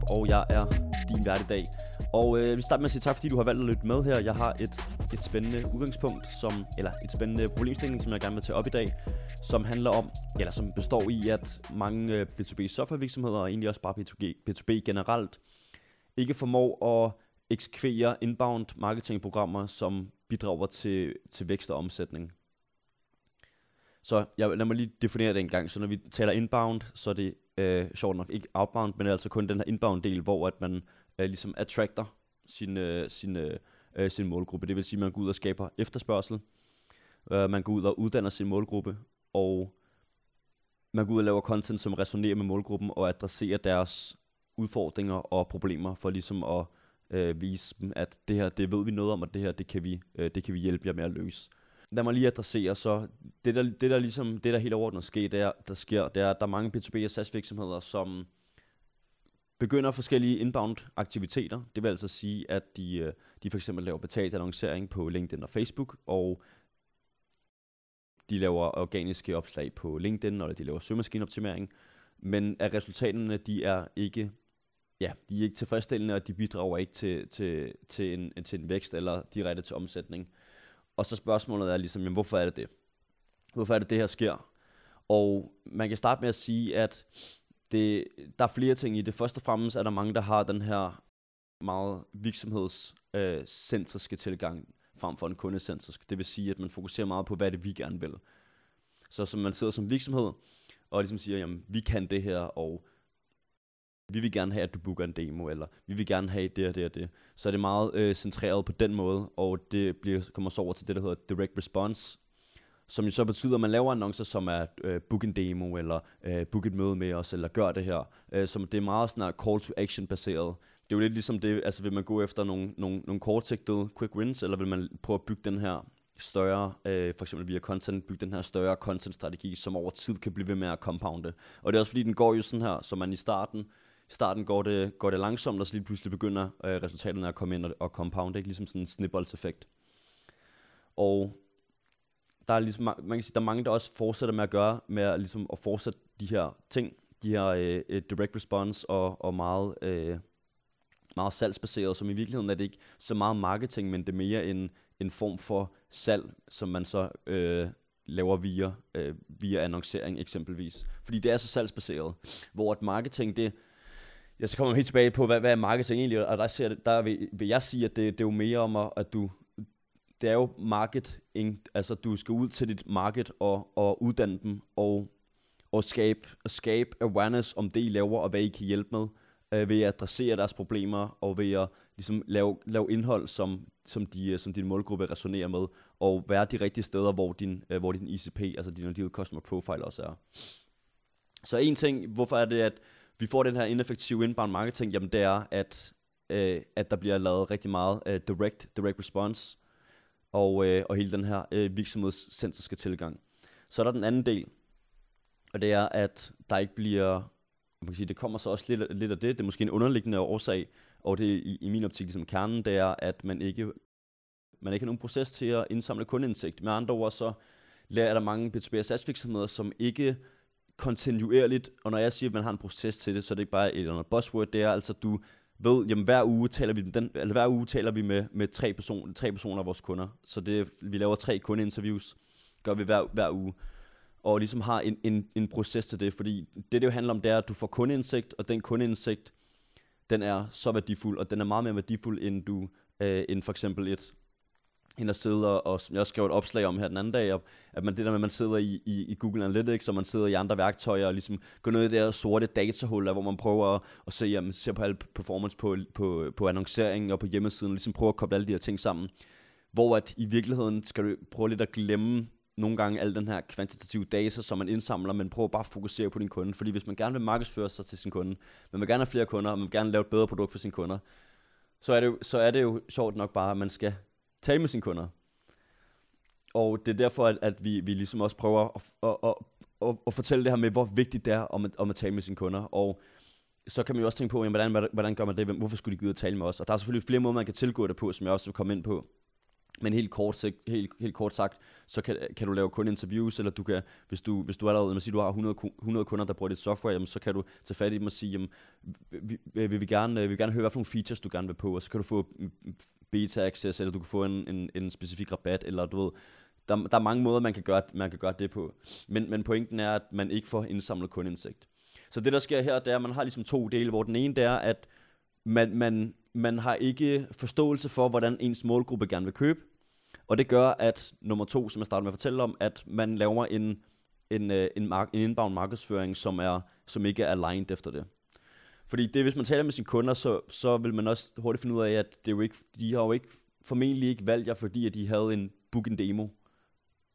Jakob, og jeg er din vært i dag. Og øh, vi starter med at sige tak, fordi du har valgt at lytte med her. Jeg har et, et spændende udgangspunkt, som, eller et spændende problemstilling, som jeg gerne vil tage op i dag, som handler om, eller som består i, at mange øh, B2B softwarevirksomheder, og egentlig også bare B2B, B2B generelt, ikke formår at eksekvere inbound marketingprogrammer, som bidrager til, til vækst og omsætning. Så jeg, lad mig lige definere det en gang. Så når vi taler inbound, så er det øh, sjovt nok ikke outbound, men altså kun den her inbound del, hvor at man øh, ligesom attracter sin, øh, sin, øh, øh sin målgruppe. Det vil sige, at man går ud og skaber efterspørgsel. Øh, man går ud og uddanner sin målgruppe, og man går ud og laver content, som resonerer med målgruppen og adresserer deres udfordringer og problemer, for ligesom at øh, vise dem, at det her, det ved vi noget om, og det her, det kan vi, øh, det kan vi hjælpe jer med at løse. Lad mig lige adressere, så det der, det der ligesom, det der helt overordnet sker, det er, der sker, det er, at der er mange B2B og SaaS virksomheder, som begynder forskellige inbound aktiviteter. Det vil altså sige, at de, øh, de for eksempel laver betalt annoncering på LinkedIn og Facebook, og de laver organiske opslag på LinkedIn, eller de laver søgemaskineoptimering, men at resultaterne, de er ikke ja, de er ikke tilfredsstillende, og de bidrager ikke til, til, til, en, til en vækst eller direkte til omsætning. Og så spørgsmålet er ligesom, jamen, hvorfor er det det? Hvorfor er det, det her sker? Og man kan starte med at sige, at det, der er flere ting i det. Først og fremmest er der mange, der har den her meget virksomhedscentriske øh, tilgang frem for en kundecentrisk. Det vil sige, at man fokuserer meget på, hvad det vi gerne vil. Så som man sidder som virksomhed og ligesom siger, jamen vi kan det her, og vi vil gerne have, at du booker en demo, eller vi vil gerne have det og det og det. Så er det meget øh, centreret på den måde, og det bliver, kommer så over til det, der hedder direct response, som jo så betyder, at man laver annoncer, som er øh, book en demo, eller øh, book et møde med os, eller gør det her. Øh, som det er meget sådan call to action baseret. Det er jo lidt ligesom det, altså vil man gå efter nogle, nogle, nogle kortsigtede quick wins, eller vil man prøve at bygge den her større, øh, for eksempel via content, bygge den her større content-strategi, som over tid kan blive ved med at compounde. Og det er også fordi, den går jo sådan her, så man i starten starten går det, går det langsomt, og så lige pludselig begynder øh, resultaterne at komme ind og, og compound, ikke? ligesom sådan en snibboldseffekt. Og der er ligesom, man kan sige, der er mange, der også fortsætter med at gøre, med at, ligesom, at fortsætte de her ting, de her øh, direct response og, og meget, øh, meget salgsbaseret, som i virkeligheden er det ikke så meget marketing, men det er mere en, en form for salg, som man så øh, laver via, øh, via annoncering eksempelvis. Fordi det er så salgsbaseret, hvor at marketing, det, Ja, så kommer vi helt tilbage på, hvad, hvad er marketing egentlig, og der, ser, der vil, vil jeg sige, at det, det er jo mere om, at du, det er jo marketing, altså du skal ud til dit market og, og uddanne dem, og, og skabe, skabe awareness om det, I laver, og hvad I kan hjælpe med, øh, ved at adressere deres problemer, og ved at ligesom, lave, lave indhold, som, som, de, øh, som din målgruppe resonerer med, og være de rigtige steder, hvor din, øh, hvor din ICP, altså din ideal customer profile også er. Så en ting, hvorfor er det, at vi får den her ineffektive inbound marketing, jamen det er, at, øh, at der bliver lavet rigtig meget øh, direct, direct response, og, øh, og hele den her øh, virksomhedscentriske tilgang. Så er der den anden del, og det er, at der ikke bliver, man kan sige, det kommer så også lidt, lidt af det, det er måske en underliggende årsag, og det i, i min optik som kernen, det er, at man ikke, man ikke har nogen proces til at indsamle kundeindsigt. Med andre ord, så er der mange B2B SaaS virksomheder, som ikke kontinuerligt, og når jeg siger, at man har en proces til det, så er det ikke bare et eller andet buzzword, det er altså, du ved, jamen hver uge taler vi, den, eller hver uge taler vi med, med tre, person, tre personer af vores kunder, så det, vi laver tre kundeinterviews, gør vi hver, hver uge, og ligesom har en, en, en proces til det, fordi det, det jo handler om, det er, at du får kundeindsigt, og den kundeindsigt, den er så værdifuld, og den er meget mere værdifuld, end du, øh, end for eksempel et, end at sidde og, og jeg skrev et opslag om her den anden dag, at man det der med, at man sidder i, i, i Google Analytics, og man sidder i andre værktøjer, og ligesom går ned i det der sorte datahul, hvor man prøver at, at se, jamen, se på al performance på, på, på annoncering og på hjemmesiden, og ligesom prøver at koble alle de her ting sammen. Hvor at i virkeligheden skal du prøve lidt at glemme nogle gange al den her kvantitative data, som man indsamler, men prøv bare at fokusere på din kunde. Fordi hvis man gerne vil markedsføre sig til sin kunde, man vil gerne have flere kunder, og man vil gerne lave et bedre produkt for sine kunder, så er det, jo, så er det jo sjovt nok bare, at man skal tale med sine kunder. Og det er derfor, at, at vi, vi ligesom også prøver at, at, at, at, at fortælle det her med, hvor vigtigt det er om at, om at tale med sine kunder. Og så kan man jo også tænke på, jamen, hvordan, hvordan gør man det? Hvorfor skulle de gå ud og tale med os? Og der er selvfølgelig flere måder, man kan tilgå det på, som jeg også vil komme ind på. Men helt kort, helt, helt kort sagt, så kan, kan du lave kun interviews, eller du kan, hvis du, hvis du allerede, man siger, du har 100, 100 kunder, der bruger dit software, jamen, så kan du tage fat i dem og sige, jamen, vi, vi, vi, vil gerne, øh, vi vil gerne høre, hvad for nogle features du gerne vil på, og så kan du få mm, mm, beta access, eller du kan få en, en, en specifik rabat, eller du ved, der, der er mange måder, man kan, gøre, man kan gøre det på. Men, men pointen er, at man ikke får indsamlet kundeindsigt. Så det, der sker her, det er, at man har ligesom to dele, hvor den ene, det er, at man, man, man har ikke forståelse for, hvordan ens målgruppe gerne vil købe. Og det gør, at nummer to, som jeg startede med at fortælle om, at man laver en, en, øh, en, mark, en inbound markedsføring, som, er, som ikke er aligned efter det. Fordi det, hvis man taler med sine kunder, så, så vil man også hurtigt finde ud af, at det er jo ikke, de har jo ikke, formentlig ikke valgt jer, fordi at de havde en book en demo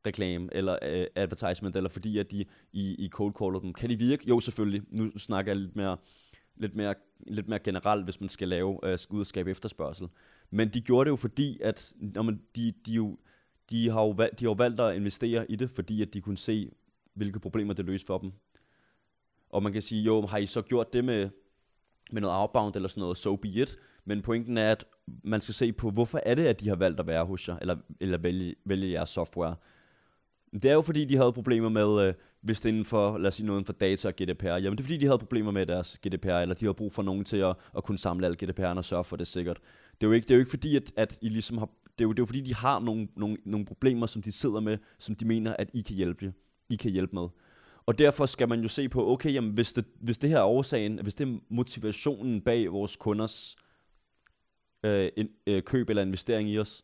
reklame eller uh, advertisement, eller fordi at de i, i cold caller dem. Kan de virke? Jo, selvfølgelig. Nu snakker jeg lidt mere, lidt mere, lidt mere generelt, hvis man skal lave, uh, ud og skabe efterspørgsel. Men de gjorde det jo fordi, at når man, de, de, jo, de, har jo valgt, de har jo valgt at investere i det, fordi at de kunne se, hvilke problemer det løste for dem. Og man kan sige, jo, har I så gjort det med, med noget outbound eller sådan noget, so be it. Men pointen er, at man skal se på, hvorfor er det, at de har valgt at være hos jer, eller, eller vælge, vælge jeres software. Det er jo fordi, de havde problemer med, øh, hvis det er inden for, lad os sige noget inden for data og GDPR, jamen det er fordi, de havde problemer med deres GDPR, eller de har brug for nogen til at, at kunne samle alle GDPR'erne og sørge for det sikkert. Det er jo ikke, det er jo ikke fordi, at, at I ligesom har, det er, jo, det er jo fordi, de har nogle, nogle, nogle problemer, som de sidder med, som de mener, at I kan hjælpe, I kan hjælpe med. Og derfor skal man jo se på, okay, jamen, hvis, det, hvis det her er årsagen, hvis det er motivationen bag vores kunders øh, øh, køb eller investering i os,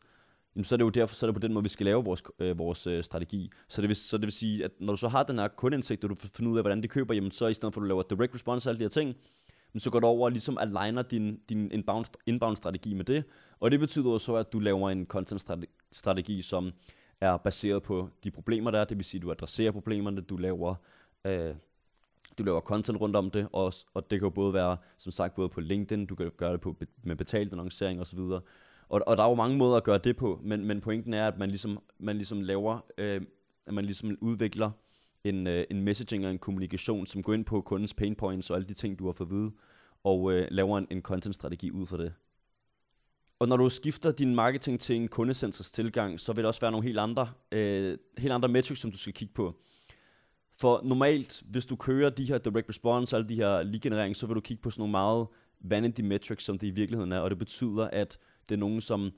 jamen, så er det jo derfor, så er det på den måde, vi skal lave vores, øh, vores øh, strategi. Så det, vil, så det vil sige, at når du så har den her kundeindsigt, og du finder ud af, hvordan de køber, jamen så i stedet for, at du laver direct response og alle de her ting, men så går du over og ligesom aligner din, din inbound, inbound strategi med det. Og det betyder så, at du laver en content strategi, som er baseret på de problemer, der er. Det vil sige, at du adresserer problemerne, du laver, øh, du laver content rundt om det, og, og det kan jo både være, som sagt, både på LinkedIn, du kan gøre det på, med betalt annoncering osv., og, og der er jo mange måder at gøre det på, men, men pointen er, at man ligesom, man ligesom laver, øh, at man ligesom udvikler en, øh, en messaging og en kommunikation, som går ind på kundens pain points og alle de ting, du har fået at vide, og øh, laver en, en content-strategi ud for det. Og når du skifter din marketing til en kundesensors tilgang, så vil der også være nogle helt andre, øh, helt andre metrics, som du skal kigge på. For normalt, hvis du kører de her direct response og alle de her lead generering, så vil du kigge på sådan nogle meget vanity metrics, som det i virkeligheden er, og det betyder, at det er nogen, som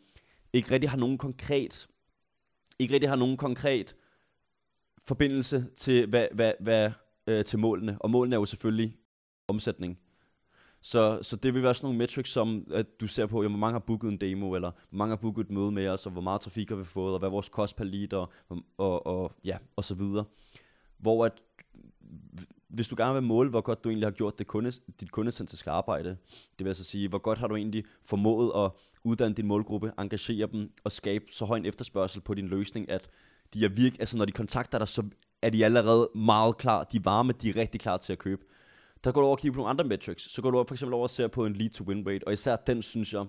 ikke rigtig har nogen konkret, ikke rigtig har nogen konkret forbindelse til, hvad, hvad, hvad, øh, til målene. Og målene er jo selvfølgelig omsætning. Så, så det vil være sådan nogle metrics, som at du ser på, jamen, hvor mange har booket en demo, eller hvor mange har booket et møde med os, og hvor meget trafik har vi fået, og hvad er vores kost per lead, og, og, og, ja, og så videre. Hvor at, hvis du gerne vil måle, hvor godt du egentlig har gjort det kunde, dit kundecentriske arbejde, det vil altså sige, hvor godt har du egentlig formået at uddanne din målgruppe, engagere dem og skabe så høj en efterspørgsel på din løsning, at de er virke, altså når de kontakter dig, så er de allerede meget klar, de er varme, de er rigtig klar til at købe. Der går du over og kigger på nogle andre metrics. Så går du over, for eksempel over og ser på en lead to win rate, og især den synes jeg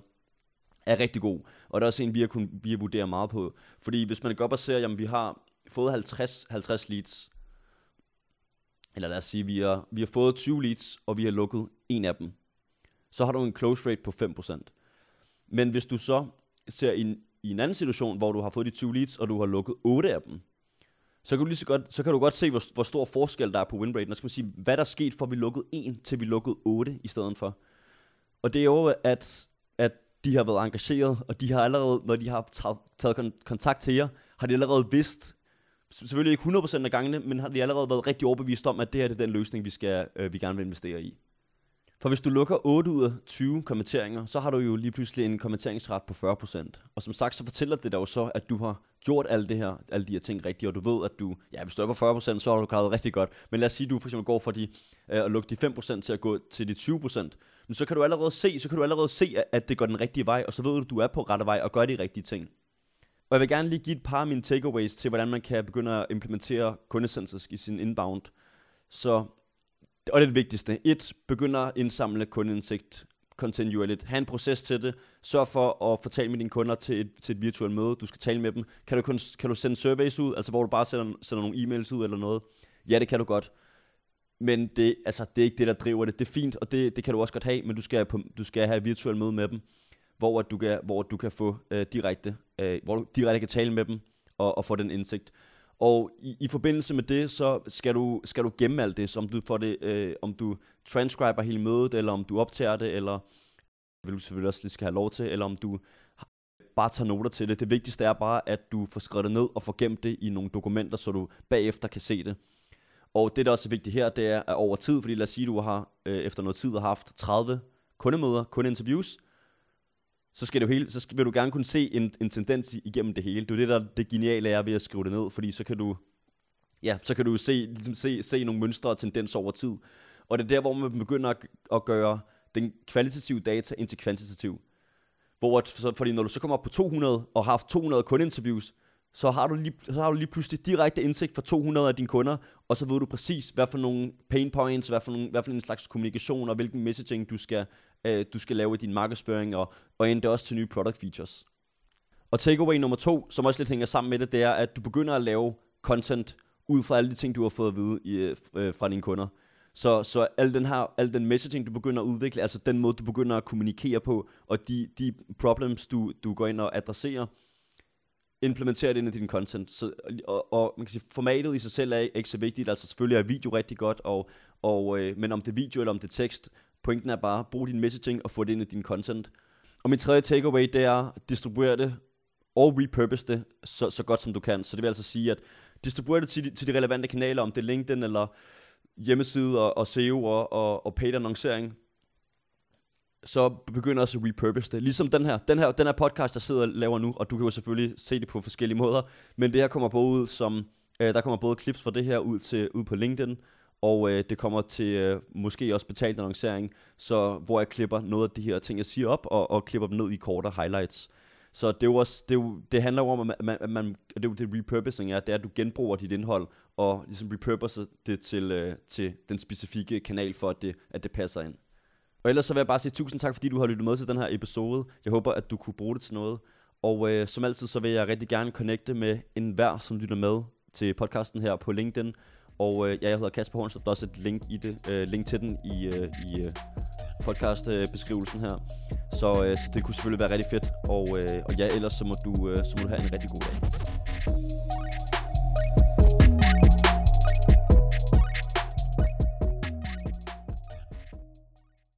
er rigtig god. Og der er også en, vi har, kun, vi har vurderet meget på. Fordi hvis man går op og ser, jamen vi har fået 50, 50 leads, eller lad os sige, vi har, vi har fået 20 leads, og vi har lukket en af dem, så har du en close rate på 5%. Men hvis du så ser i, en, i en anden situation, hvor du har fået de 20 leads, og du har lukket 8 af dem, så kan du, lige så, godt, så kan du godt se, hvor, hvor stor forskel der er på win rate. Og skal man sige, hvad der er sket, for vi lukkede 1, til vi lukkede 8 i stedet for. Og det er jo, at, at de har været engageret, og de har allerede, når de har taget kontakt til jer, har de allerede vidst, selvfølgelig ikke 100% af gangene, men har de allerede været rigtig overbevist om, at det her det er den løsning, vi, skal, øh, vi gerne vil investere i. For hvis du lukker 8 ud af 20 kommenteringer, så har du jo lige pludselig en kommenteringsret på 40%. Og som sagt, så fortæller det dig jo så, at du har gjort alt det her, alle de her ting rigtigt, og du ved, at du, ja, hvis du er på 40%, så har du klaret rigtig godt. Men lad os sige, at du for eksempel går fra de, øh, at lukke de 5% til at gå til de 20%. Men så kan du allerede se, så kan du allerede se, at det går den rigtige vej, og så ved du, at du er på rette vej og gør de rigtige ting. Og jeg vil gerne lige give et par af mine takeaways til, hvordan man kan begynde at implementere kundecentrisk i sin inbound. Så, og det er det vigtigste. Et, begynder at indsamle kundeindsigt kontinuerligt. Ha' en proces til det. Sørg for at fortælle med dine kunder til et, til et virtuelt møde. Du skal tale med dem. Kan du, kun, kan du sende surveys ud, altså hvor du bare sender, sender nogle e-mails ud eller noget? Ja, det kan du godt. Men det, altså, det er ikke det, der driver det. Det er fint, og det, det kan du også godt have, men du skal, på, du skal have et virtuelt møde med dem hvor, at du, kan, hvor du kan få øh, direkte, øh, hvor du direkte kan tale med dem og, og få den indsigt. Og i, i forbindelse med det, så skal du, skal du gemme alt det, så om du, får det, øh, om du transcriber hele mødet, eller om du optager det, eller vil du selvfølgelig også lige skal have lov til, eller om du bare tager noter til det. Det vigtigste er bare, at du får skrevet det ned og får gemt det i nogle dokumenter, så du bagefter kan se det. Og det, der også er vigtigt her, det er at over tid, fordi lad os sige, du har øh, efter noget tid har haft 30 kundemøder, kundeinterviews, så, skal det hele, så skal, vil du gerne kunne se en, en tendens igennem det hele. Det er det, der det geniale er ved at skrive det ned, fordi så kan du, ja, så kan du se, ligesom se, se nogle mønstre og tendenser over tid. Og det er der, hvor man begynder at, at gøre den kvalitative data ind til kvantitativ. Hvor, så, fordi når du så kommer op på 200 og har haft 200 kundeinterviews, så har, du lige, så har du lige pludselig direkte indsigt for 200 af dine kunder, og så ved du præcis, hvad for nogle pain points, hvad for, nogle, hvad for en slags kommunikation, og hvilken messaging du skal, øh, du skal lave i din markedsføring, og, og endda også til nye product features. Og takeaway nummer to, som også lidt hænger sammen med det, det er, at du begynder at lave content ud fra alle de ting, du har fået at vide i, øh, øh fra dine kunder. Så, så al, den her, al den messaging, du begynder at udvikle, altså den måde, du begynder at kommunikere på, og de, de problems, du, du går ind og adresserer, implementere det ind i din content. Så, og, og man kan sige, formatet i sig selv er ikke så vigtigt. Altså selvfølgelig er video rigtig godt, og, og, øh, men om det er video eller om det er tekst, pointen er bare, brug din messaging og få det ind i din content. Og min tredje takeaway, det er, distribuere det og repurpose det så, så godt som du kan. Så det vil altså sige, at distribuere det til, til de relevante kanaler, om det er LinkedIn eller hjemmeside og, og SEO og, og, og paid annoncering så begynder også at repurpose det. Ligesom den her, den her, den her podcast, der sidder og laver nu, og du kan jo selvfølgelig se det på forskellige måder, men det her kommer både ud som, øh, der kommer både clips fra det her ud, til, ud på LinkedIn, og øh, det kommer til øh, måske også betalt annoncering, så hvor jeg klipper noget af de her ting, jeg siger op, og, og klipper dem ned i kortere highlights. Så det, er jo også, det, er jo, det handler jo om, at man, at man, det er jo det repurposing er, det er, at du genbruger dit indhold, og ligesom repurposer det til, øh, til den specifikke kanal, for at det, at det passer ind. Og ellers så vil jeg bare sige tusind tak, fordi du har lyttet med til den her episode. Jeg håber, at du kunne bruge det til noget. Og øh, som altid, så vil jeg rigtig gerne connecte med enhver, som lytter med til podcasten her på LinkedIn. Og øh, ja, jeg hedder Kasper Hornstrup, der er også et link, i det, øh, link til den i, øh, i øh, podcastbeskrivelsen her. Så, øh, så det kunne selvfølgelig være rigtig fedt. Og, øh, og ja, ellers så må, du, øh, så må du have en rigtig god dag.